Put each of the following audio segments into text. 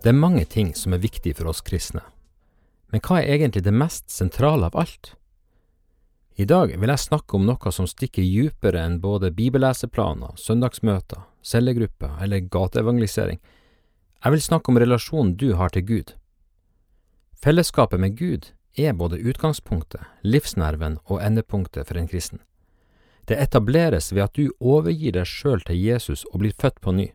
Det er mange ting som er viktig for oss kristne. Men hva er egentlig det mest sentrale av alt? I dag vil jeg snakke om noe som stikker dypere enn både bibelleseplaner, søndagsmøter, cellegrupper eller gateevangelisering. Jeg vil snakke om relasjonen du har til Gud. Fellesskapet med Gud er både utgangspunktet, livsnerven og endepunktet for en kristen. Det etableres ved at du overgir deg sjøl til Jesus og blir født på ny.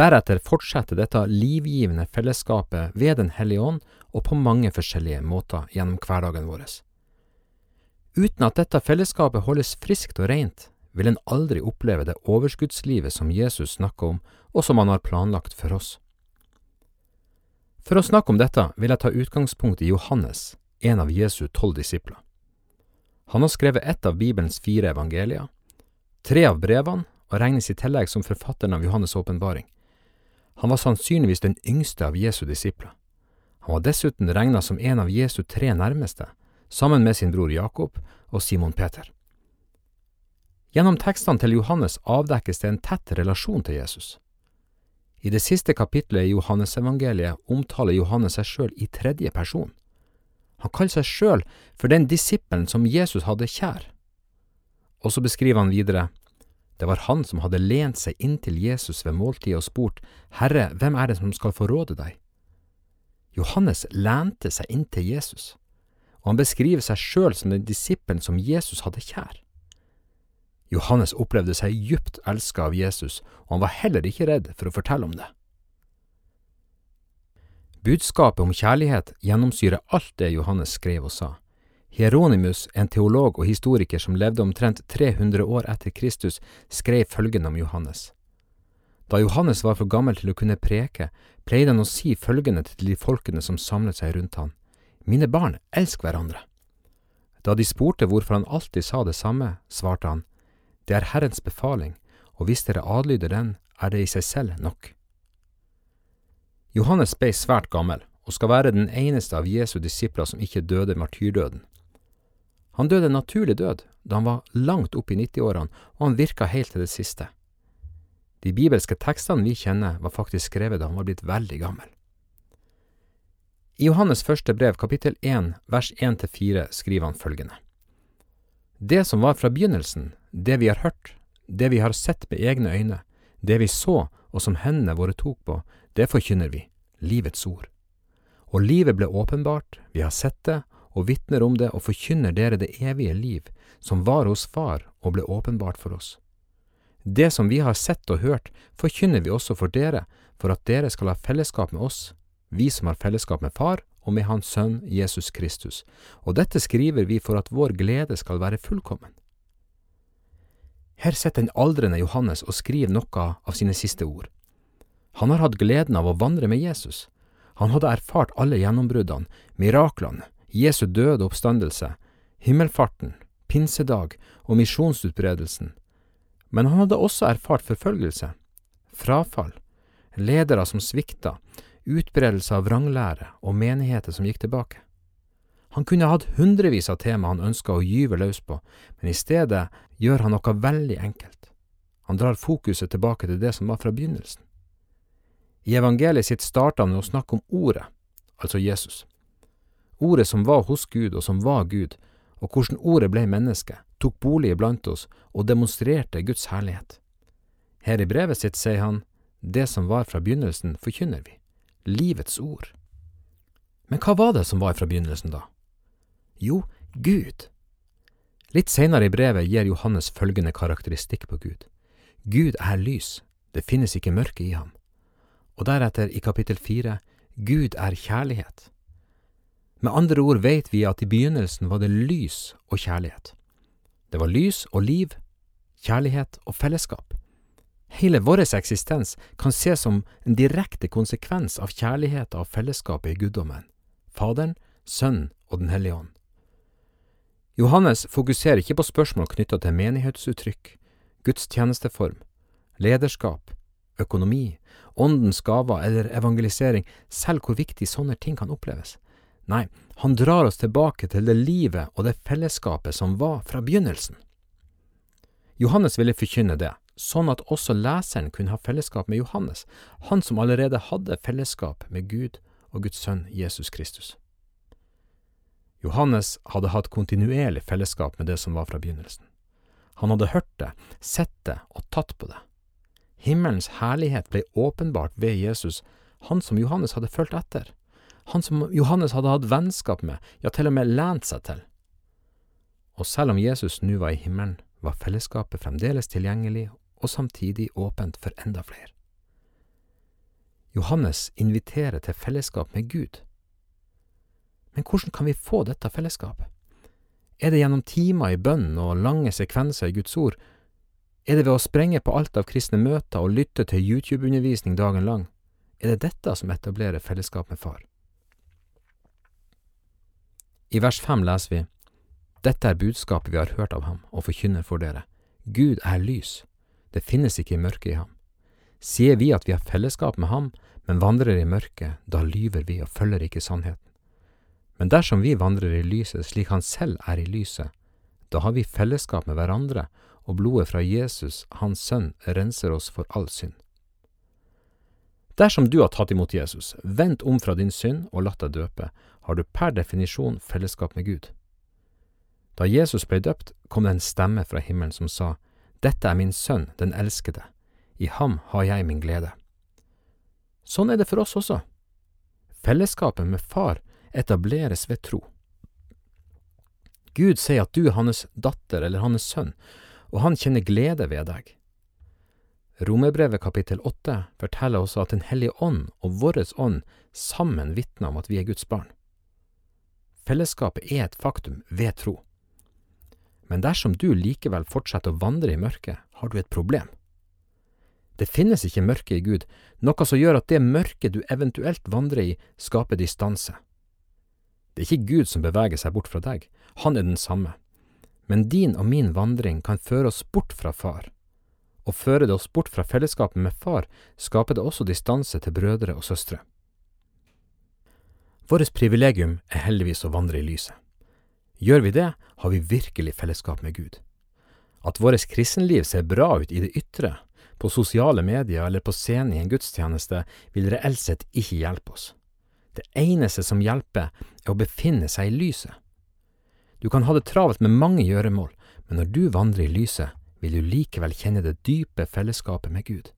Deretter fortsetter dette livgivende fellesskapet ved Den hellige ånd og på mange forskjellige måter gjennom hverdagen vår. Uten at dette fellesskapet holdes friskt og rent, vil en aldri oppleve det overskuddslivet som Jesus snakker om, og som han har planlagt for oss. For å snakke om dette vil jeg ta utgangspunkt i Johannes, en av Jesu tolv disipler. Han har skrevet ett av Bibelens fire evangelier, tre av brevene og regnes i tillegg som forfatteren av Johannes' åpenbaring. Han var sannsynligvis den yngste av Jesu disipler. Han var dessuten regna som en av Jesu tre nærmeste, sammen med sin bror Jakob og Simon Peter. Gjennom tekstene til Johannes avdekkes det en tett relasjon til Jesus. I det siste kapitlet i Johannesevangeliet omtaler Johannes seg sjøl i tredje person. Han kaller seg sjøl for den disippelen som Jesus hadde kjær. Og så beskriver han videre det var han som hadde lent seg inntil Jesus ved måltidet og spurt, Herre, hvem er det som skal få råde deg? Johannes lente seg inntil Jesus, og han beskriver seg sjøl som den disippelen som Jesus hadde kjær. Johannes opplevde seg djupt elska av Jesus, og han var heller ikke redd for å fortelle om det. Budskapet om kjærlighet gjennomsyrer alt det Johannes skrev og sa. Hieronymus, en teolog og historiker som levde omtrent 300 år etter Kristus, skrev følgende om Johannes. Da Johannes var for gammel til å kunne preke, pleide han å si følgende til de folkene som samlet seg rundt han. Mine barn, elsk hverandre. Da de spurte hvorfor han alltid sa det samme, svarte han, Det er Herrens befaling, og hvis dere adlyder den, er det i seg selv nok. Johannes ble svært gammel, og skal være den eneste av Jesu disipler som ikke døde martyrdøden. Han døde en naturlig død da han var langt opp i 90-årene, og han virka helt til det siste. De bibelske tekstene vi kjenner, var faktisk skrevet da han var blitt veldig gammel. I Johannes første brev, kapittel 1, vers 1–4, skriver han følgende. Det som var fra begynnelsen, det vi har hørt, det vi har sett med egne øyne, det vi så og som hendene våre tok på, det forkynner vi, livets ord. Og livet ble åpenbart, vi har sett det og vitner om det og forkynner dere det evige liv, som var hos Far og ble åpenbart for oss. Det som vi har sett og hørt, forkynner vi også for dere, for at dere skal ha fellesskap med oss, vi som har fellesskap med Far og med Hans Sønn Jesus Kristus, og dette skriver vi for at vår glede skal være fullkommen. Her sitter den aldrende Johannes og skriver noe av sine siste ord. Han har hatt gleden av å vandre med Jesus. Han hadde erfart alle gjennombruddene, miraklene, Jesu døde oppstandelse, himmelfarten, pinsedag og misjonsutbredelsen, men han hadde også erfart forfølgelse, frafall, ledere som svikta, utbredelse av vranglære og menigheter som gikk tilbake. Han kunne hatt hundrevis av tema han ønska å gyve løs på, men i stedet gjør han noe veldig enkelt. Han drar fokuset tilbake til det som var fra begynnelsen. I evangeliet sitt starter han med å snakke om Ordet, altså Jesus. Ordet som var hos Gud og som var Gud, og hvordan Ordet ble menneske, tok bolig iblant oss og demonstrerte Guds herlighet. Her i brevet sitt sier han, det som var fra begynnelsen, forkynner vi, livets ord. Men hva var det som var fra begynnelsen, da? Jo, Gud. Litt seinere i brevet gir Johannes følgende karakteristikk på Gud. Gud er lys, det finnes ikke mørke i ham. Og deretter, i kapittel fire, Gud er kjærlighet. Med andre ord vet vi at i begynnelsen var det lys og kjærlighet. Det var lys og liv, kjærlighet og fellesskap. Hele vår eksistens kan ses som en direkte konsekvens av kjærligheten og fellesskapet i guddommen, Faderen, Sønnen og Den hellige ånd. Johannes fokuserer ikke på spørsmål knytta til menighetsuttrykk, gudstjenesteform, lederskap, økonomi, åndens gaver eller evangelisering, selv hvor viktig sånne ting kan oppleves. Nei, han drar oss tilbake til det livet og det fellesskapet som var fra begynnelsen. Johannes ville forkynne det, sånn at også leseren kunne ha fellesskap med Johannes, han som allerede hadde fellesskap med Gud og Guds sønn Jesus Kristus. Johannes hadde hatt kontinuerlig fellesskap med det som var fra begynnelsen. Han hadde hørt det, sett det og tatt på det. Himmelens herlighet ble åpenbart ved Jesus, han som Johannes hadde fulgt etter, han som Johannes hadde hatt vennskap med, ja, til og med lent seg til. Og selv om Jesus nå var i himmelen, var fellesskapet fremdeles tilgjengelig og samtidig åpent for enda flere. Johannes inviterer til fellesskap med Gud. Men hvordan kan vi få dette fellesskapet? Er det gjennom timer i bønn og lange sekvenser i Guds ord? Er det ved å sprenge på alt av kristne møter og lytte til YouTube-undervisning dagen lang? Er det dette som etablerer fellesskap med Far? I vers fem leser vi Dette er budskapet vi har hørt av ham og forkynner for dere. Gud er lys. Det finnes ikke mørke i ham. Sier vi at vi har fellesskap med ham, men vandrer i mørket, da lyver vi og følger ikke sannheten. Men dersom vi vandrer i lyset slik han selv er i lyset, da har vi fellesskap med hverandre, og blodet fra Jesus, hans sønn, renser oss for all synd. Dersom du har tatt imot Jesus, vendt om fra din synd og latt deg døpe, har du per definisjon fellesskap med Gud. Da Jesus ble døpt, kom det en stemme fra himmelen som sa, Dette er min sønn, den elskede, i ham har jeg min glede. Sånn er det for oss også. Fellesskapet med Far etableres ved tro. Gud sier at du er hans datter eller hans sønn, og han kjenner glede ved deg. Romerbrevet kapittel åtte forteller også at Den hellige ånd og vår ånd sammen vitner om at vi er Guds barn. Fellesskapet er et faktum ved tro. Men dersom du likevel fortsetter å vandre i mørket, har du et problem. Det finnes ikke mørke i Gud, noe som gjør at det mørket du eventuelt vandrer i, skaper distanse. Det er ikke Gud som beveger seg bort fra deg, han er den samme. Men din og min vandring kan føre oss bort fra Far. Og fører det oss bort fra fellesskapet med Far, skaper det også distanse til brødre og søstre. Vårt privilegium er heldigvis å vandre i lyset. Gjør vi det, har vi virkelig fellesskap med Gud. At vårt kristenliv ser bra ut i det ytre, på sosiale medier eller på scenen i en gudstjeneste, vil reelt sett ikke hjelpe oss. Det eneste som hjelper, er å befinne seg i lyset. Du kan ha det travelt med mange gjøremål, men når du vandrer i lyset, vil du likevel kjenne det dype fellesskapet med Gud.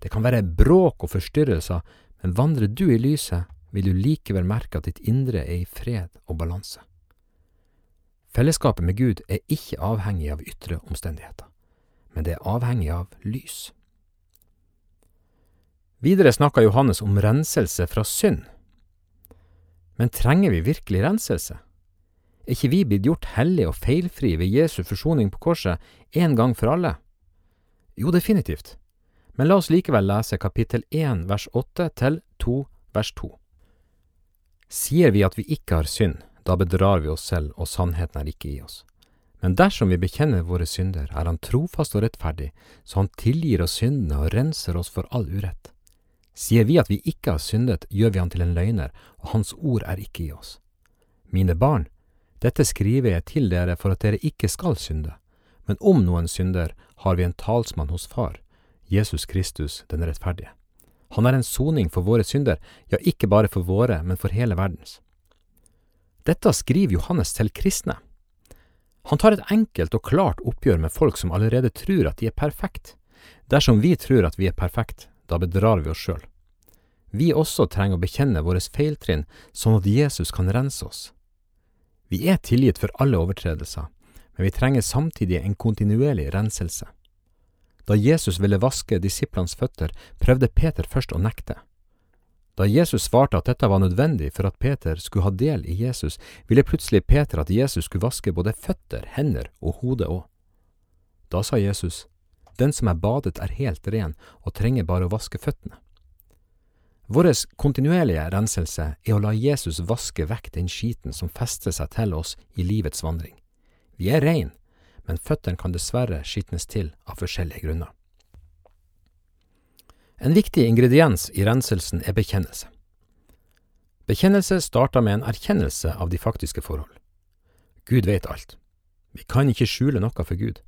Det kan være bråk og forstyrrelser, men vandrer du i lyset, vil du likevel merke at ditt indre er i fred og balanse. Fellesskapet med Gud er ikke avhengig av ytre omstendigheter, men det er avhengig av lys. Videre snakker Johannes om renselse fra synd. Men trenger vi virkelig renselse? Er ikke vi blitt gjort hellige og feilfrie ved Jesu forsoning på korset en gang for alle? Jo, definitivt. Men la oss likevel lese kapittel 1 vers 8 til 2 vers 2. Sier vi at vi ikke har synd, da bedrar vi oss selv, og sannheten er ikke i oss. Men dersom vi bekjenner våre synder, er Han trofast og rettferdig, så Han tilgir oss syndene og renser oss for all urett. Sier vi at vi ikke har syndet, gjør vi han til en løgner, og hans ord er ikke i oss. Mine barn, dette skriver jeg til dere for at dere ikke skal synde. Men om noen synder, har vi en talsmann hos Far, Jesus Kristus den rettferdige. Han er en soning for våre synder, ja, ikke bare for våre, men for hele verdens. Dette skriver Johannes til kristne. Han tar et enkelt og klart oppgjør med folk som allerede tror at de er perfekt. Dersom vi tror at vi er perfekt, da bedrar vi oss sjøl. Vi også trenger å bekjenne våre feiltrinn, sånn at Jesus kan rense oss. Vi er tilgitt for alle overtredelser, men vi trenger samtidig en kontinuerlig renselse. Da Jesus ville vaske disiplenes føtter, prøvde Peter først å nekte. Da Jesus svarte at dette var nødvendig for at Peter skulle ha del i Jesus, ville plutselig Peter at Jesus skulle vaske både føtter, hender og hode òg. Da sa Jesus, Den som er badet er helt ren og trenger bare å vaske føttene. Vår kontinuerlige renselse er å la Jesus vaske vekk den skiten som fester seg til oss i livets vandring. Vi er rein, men føttene kan dessverre skitnes til av forskjellige grunner. En viktig ingrediens i renselsen er bekjennelse. Bekjennelse starter med en erkjennelse av de faktiske forhold. Gud vet alt. Vi kan ikke skjule noe for Gud.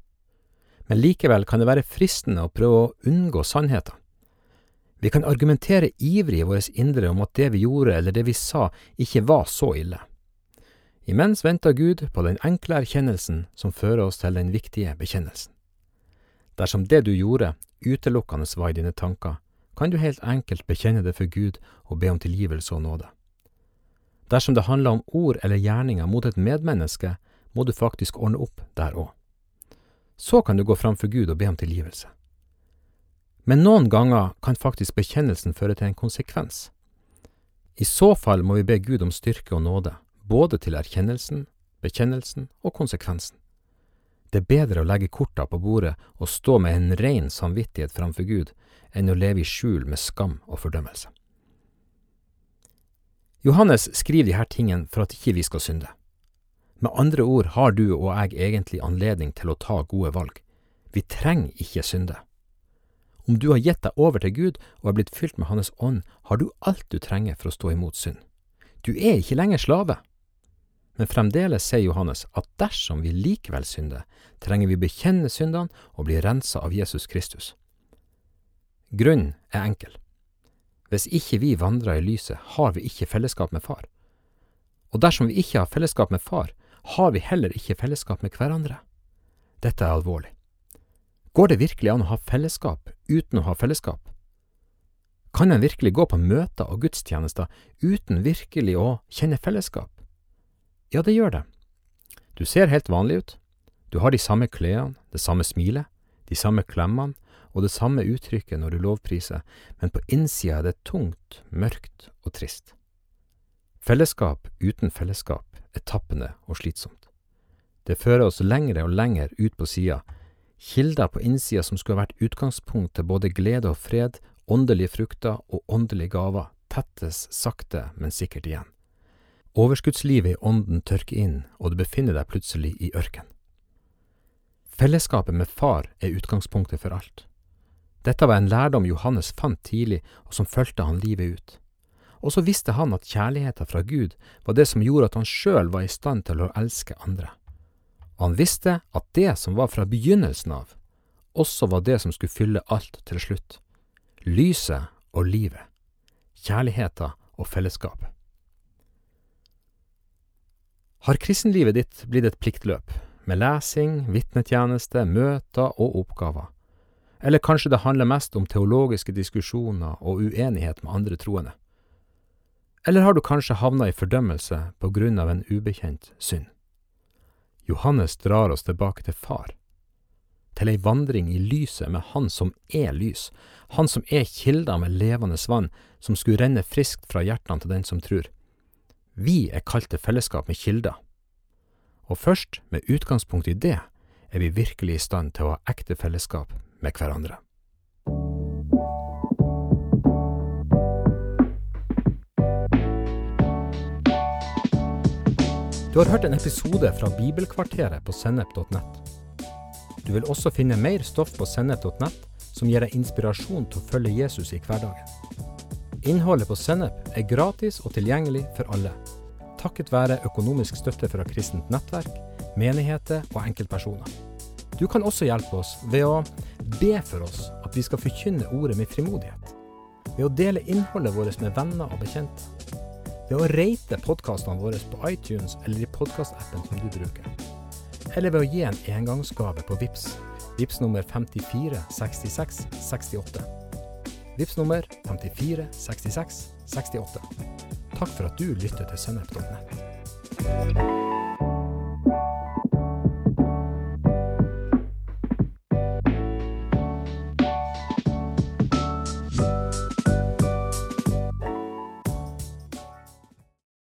Men likevel kan det være fristende å prøve å unngå sannheten. Vi kan argumentere ivrig i vårt indre om at det vi gjorde eller det vi sa, ikke var så ille. Imens venter Gud på den enkle erkjennelsen som fører oss til den viktige bekjennelsen. Dersom det du gjorde, utelukkende var i dine tanker, kan du helt enkelt bekjenne det for Gud og be om tilgivelse og nåde. Dersom det handler om ord eller gjerninger mot et medmenneske, må du faktisk ordne opp der òg. Så kan du gå fram for Gud og be om tilgivelse. Men noen ganger kan faktisk bekjennelsen føre til en konsekvens. I så fall må vi be Gud om styrke og nåde, både til erkjennelsen, bekjennelsen og konsekvensen. Det er bedre å legge korta på bordet og stå med en ren samvittighet framfor Gud, enn å leve i skjul med skam og fordømmelse. Johannes skriver disse tingene for at ikke vi skal synde. Med andre ord har du og jeg egentlig anledning til å ta gode valg. Vi trenger ikke synde. Om du har gitt deg over til Gud og er blitt fylt med Hans ånd, har du alt du trenger for å stå imot synd. Du er ikke lenger slave. Men fremdeles sier Johannes at dersom vi likevel synder, trenger vi bekjenne syndene og bli rensa av Jesus Kristus. Grunnen er enkel. Hvis ikke vi vandrer i lyset, har vi ikke fellesskap med Far. Og dersom vi ikke har fellesskap med Far, har vi heller ikke fellesskap med hverandre. Dette er alvorlig. Går det virkelig an å ha fellesskap uten å ha fellesskap? Kan en virkelig gå på møter og gudstjenester uten virkelig å kjenne fellesskap? Ja, det gjør det. Du ser helt vanlig ut. Du har de samme klærne, det samme smilet, de samme klemmene, og det samme uttrykket når du lovpriser, men på innsida er det tungt, mørkt og trist. Fellesskap uten fellesskap er tappende og slitsomt. Det fører oss lengre og lenger ut på sida, kilder på innsida som skulle vært utgangspunkt til både glede og fred, åndelige frukter og åndelige gaver, tettes sakte, men sikkert igjen. Overskuddslivet i ånden tørker inn, og du befinner deg plutselig i ørken. Fellesskapet med far er utgangspunktet for alt. Dette var en lærdom Johannes fant tidlig, og som fulgte han livet ut. Og så visste han at kjærligheten fra Gud var det som gjorde at han sjøl var i stand til å elske andre. Og han visste at det som var fra begynnelsen av, også var det som skulle fylle alt til slutt. Lyset og livet. Kjærligheten og fellesskapet. Har kristenlivet ditt blitt et pliktløp, med lesing, vitnetjeneste, møter og oppgaver? Eller kanskje det handler mest om teologiske diskusjoner og uenighet med andre troende? Eller har du kanskje havna i fordømmelse på grunn av en ubekjent synd? Johannes drar oss tilbake til far, til ei vandring i lyset med Han som er lys, Han som er kilda med levende vann, som skulle renne friskt fra hjertene til den som tror. Vi er kalt til fellesskap med kilder. Og først med utgangspunkt i det er vi virkelig i stand til å ha ekte fellesskap med hverandre. Du har hørt en episode fra Bibelkvarteret på sennep.nett. Du vil også finne mer stoff på sennep.nett som gir deg inspirasjon til å følge Jesus i hverdagen. Innholdet på Sennep er gratis og tilgjengelig for alle, takket være økonomisk støtte fra kristent nettverk, menigheter og enkeltpersoner. Du kan også hjelpe oss ved å be for oss at vi skal forkynne ordet med frimodighet. Ved å dele innholdet vårt med venner og bekjente. Ved å rate podkastene våre på iTunes eller i podkastappen som du bruker. Eller ved å gi en engangsgave på VIPS. VIPS nummer 546668. VIPS nummer 546668. Takk for at du lytter til sennep.nett.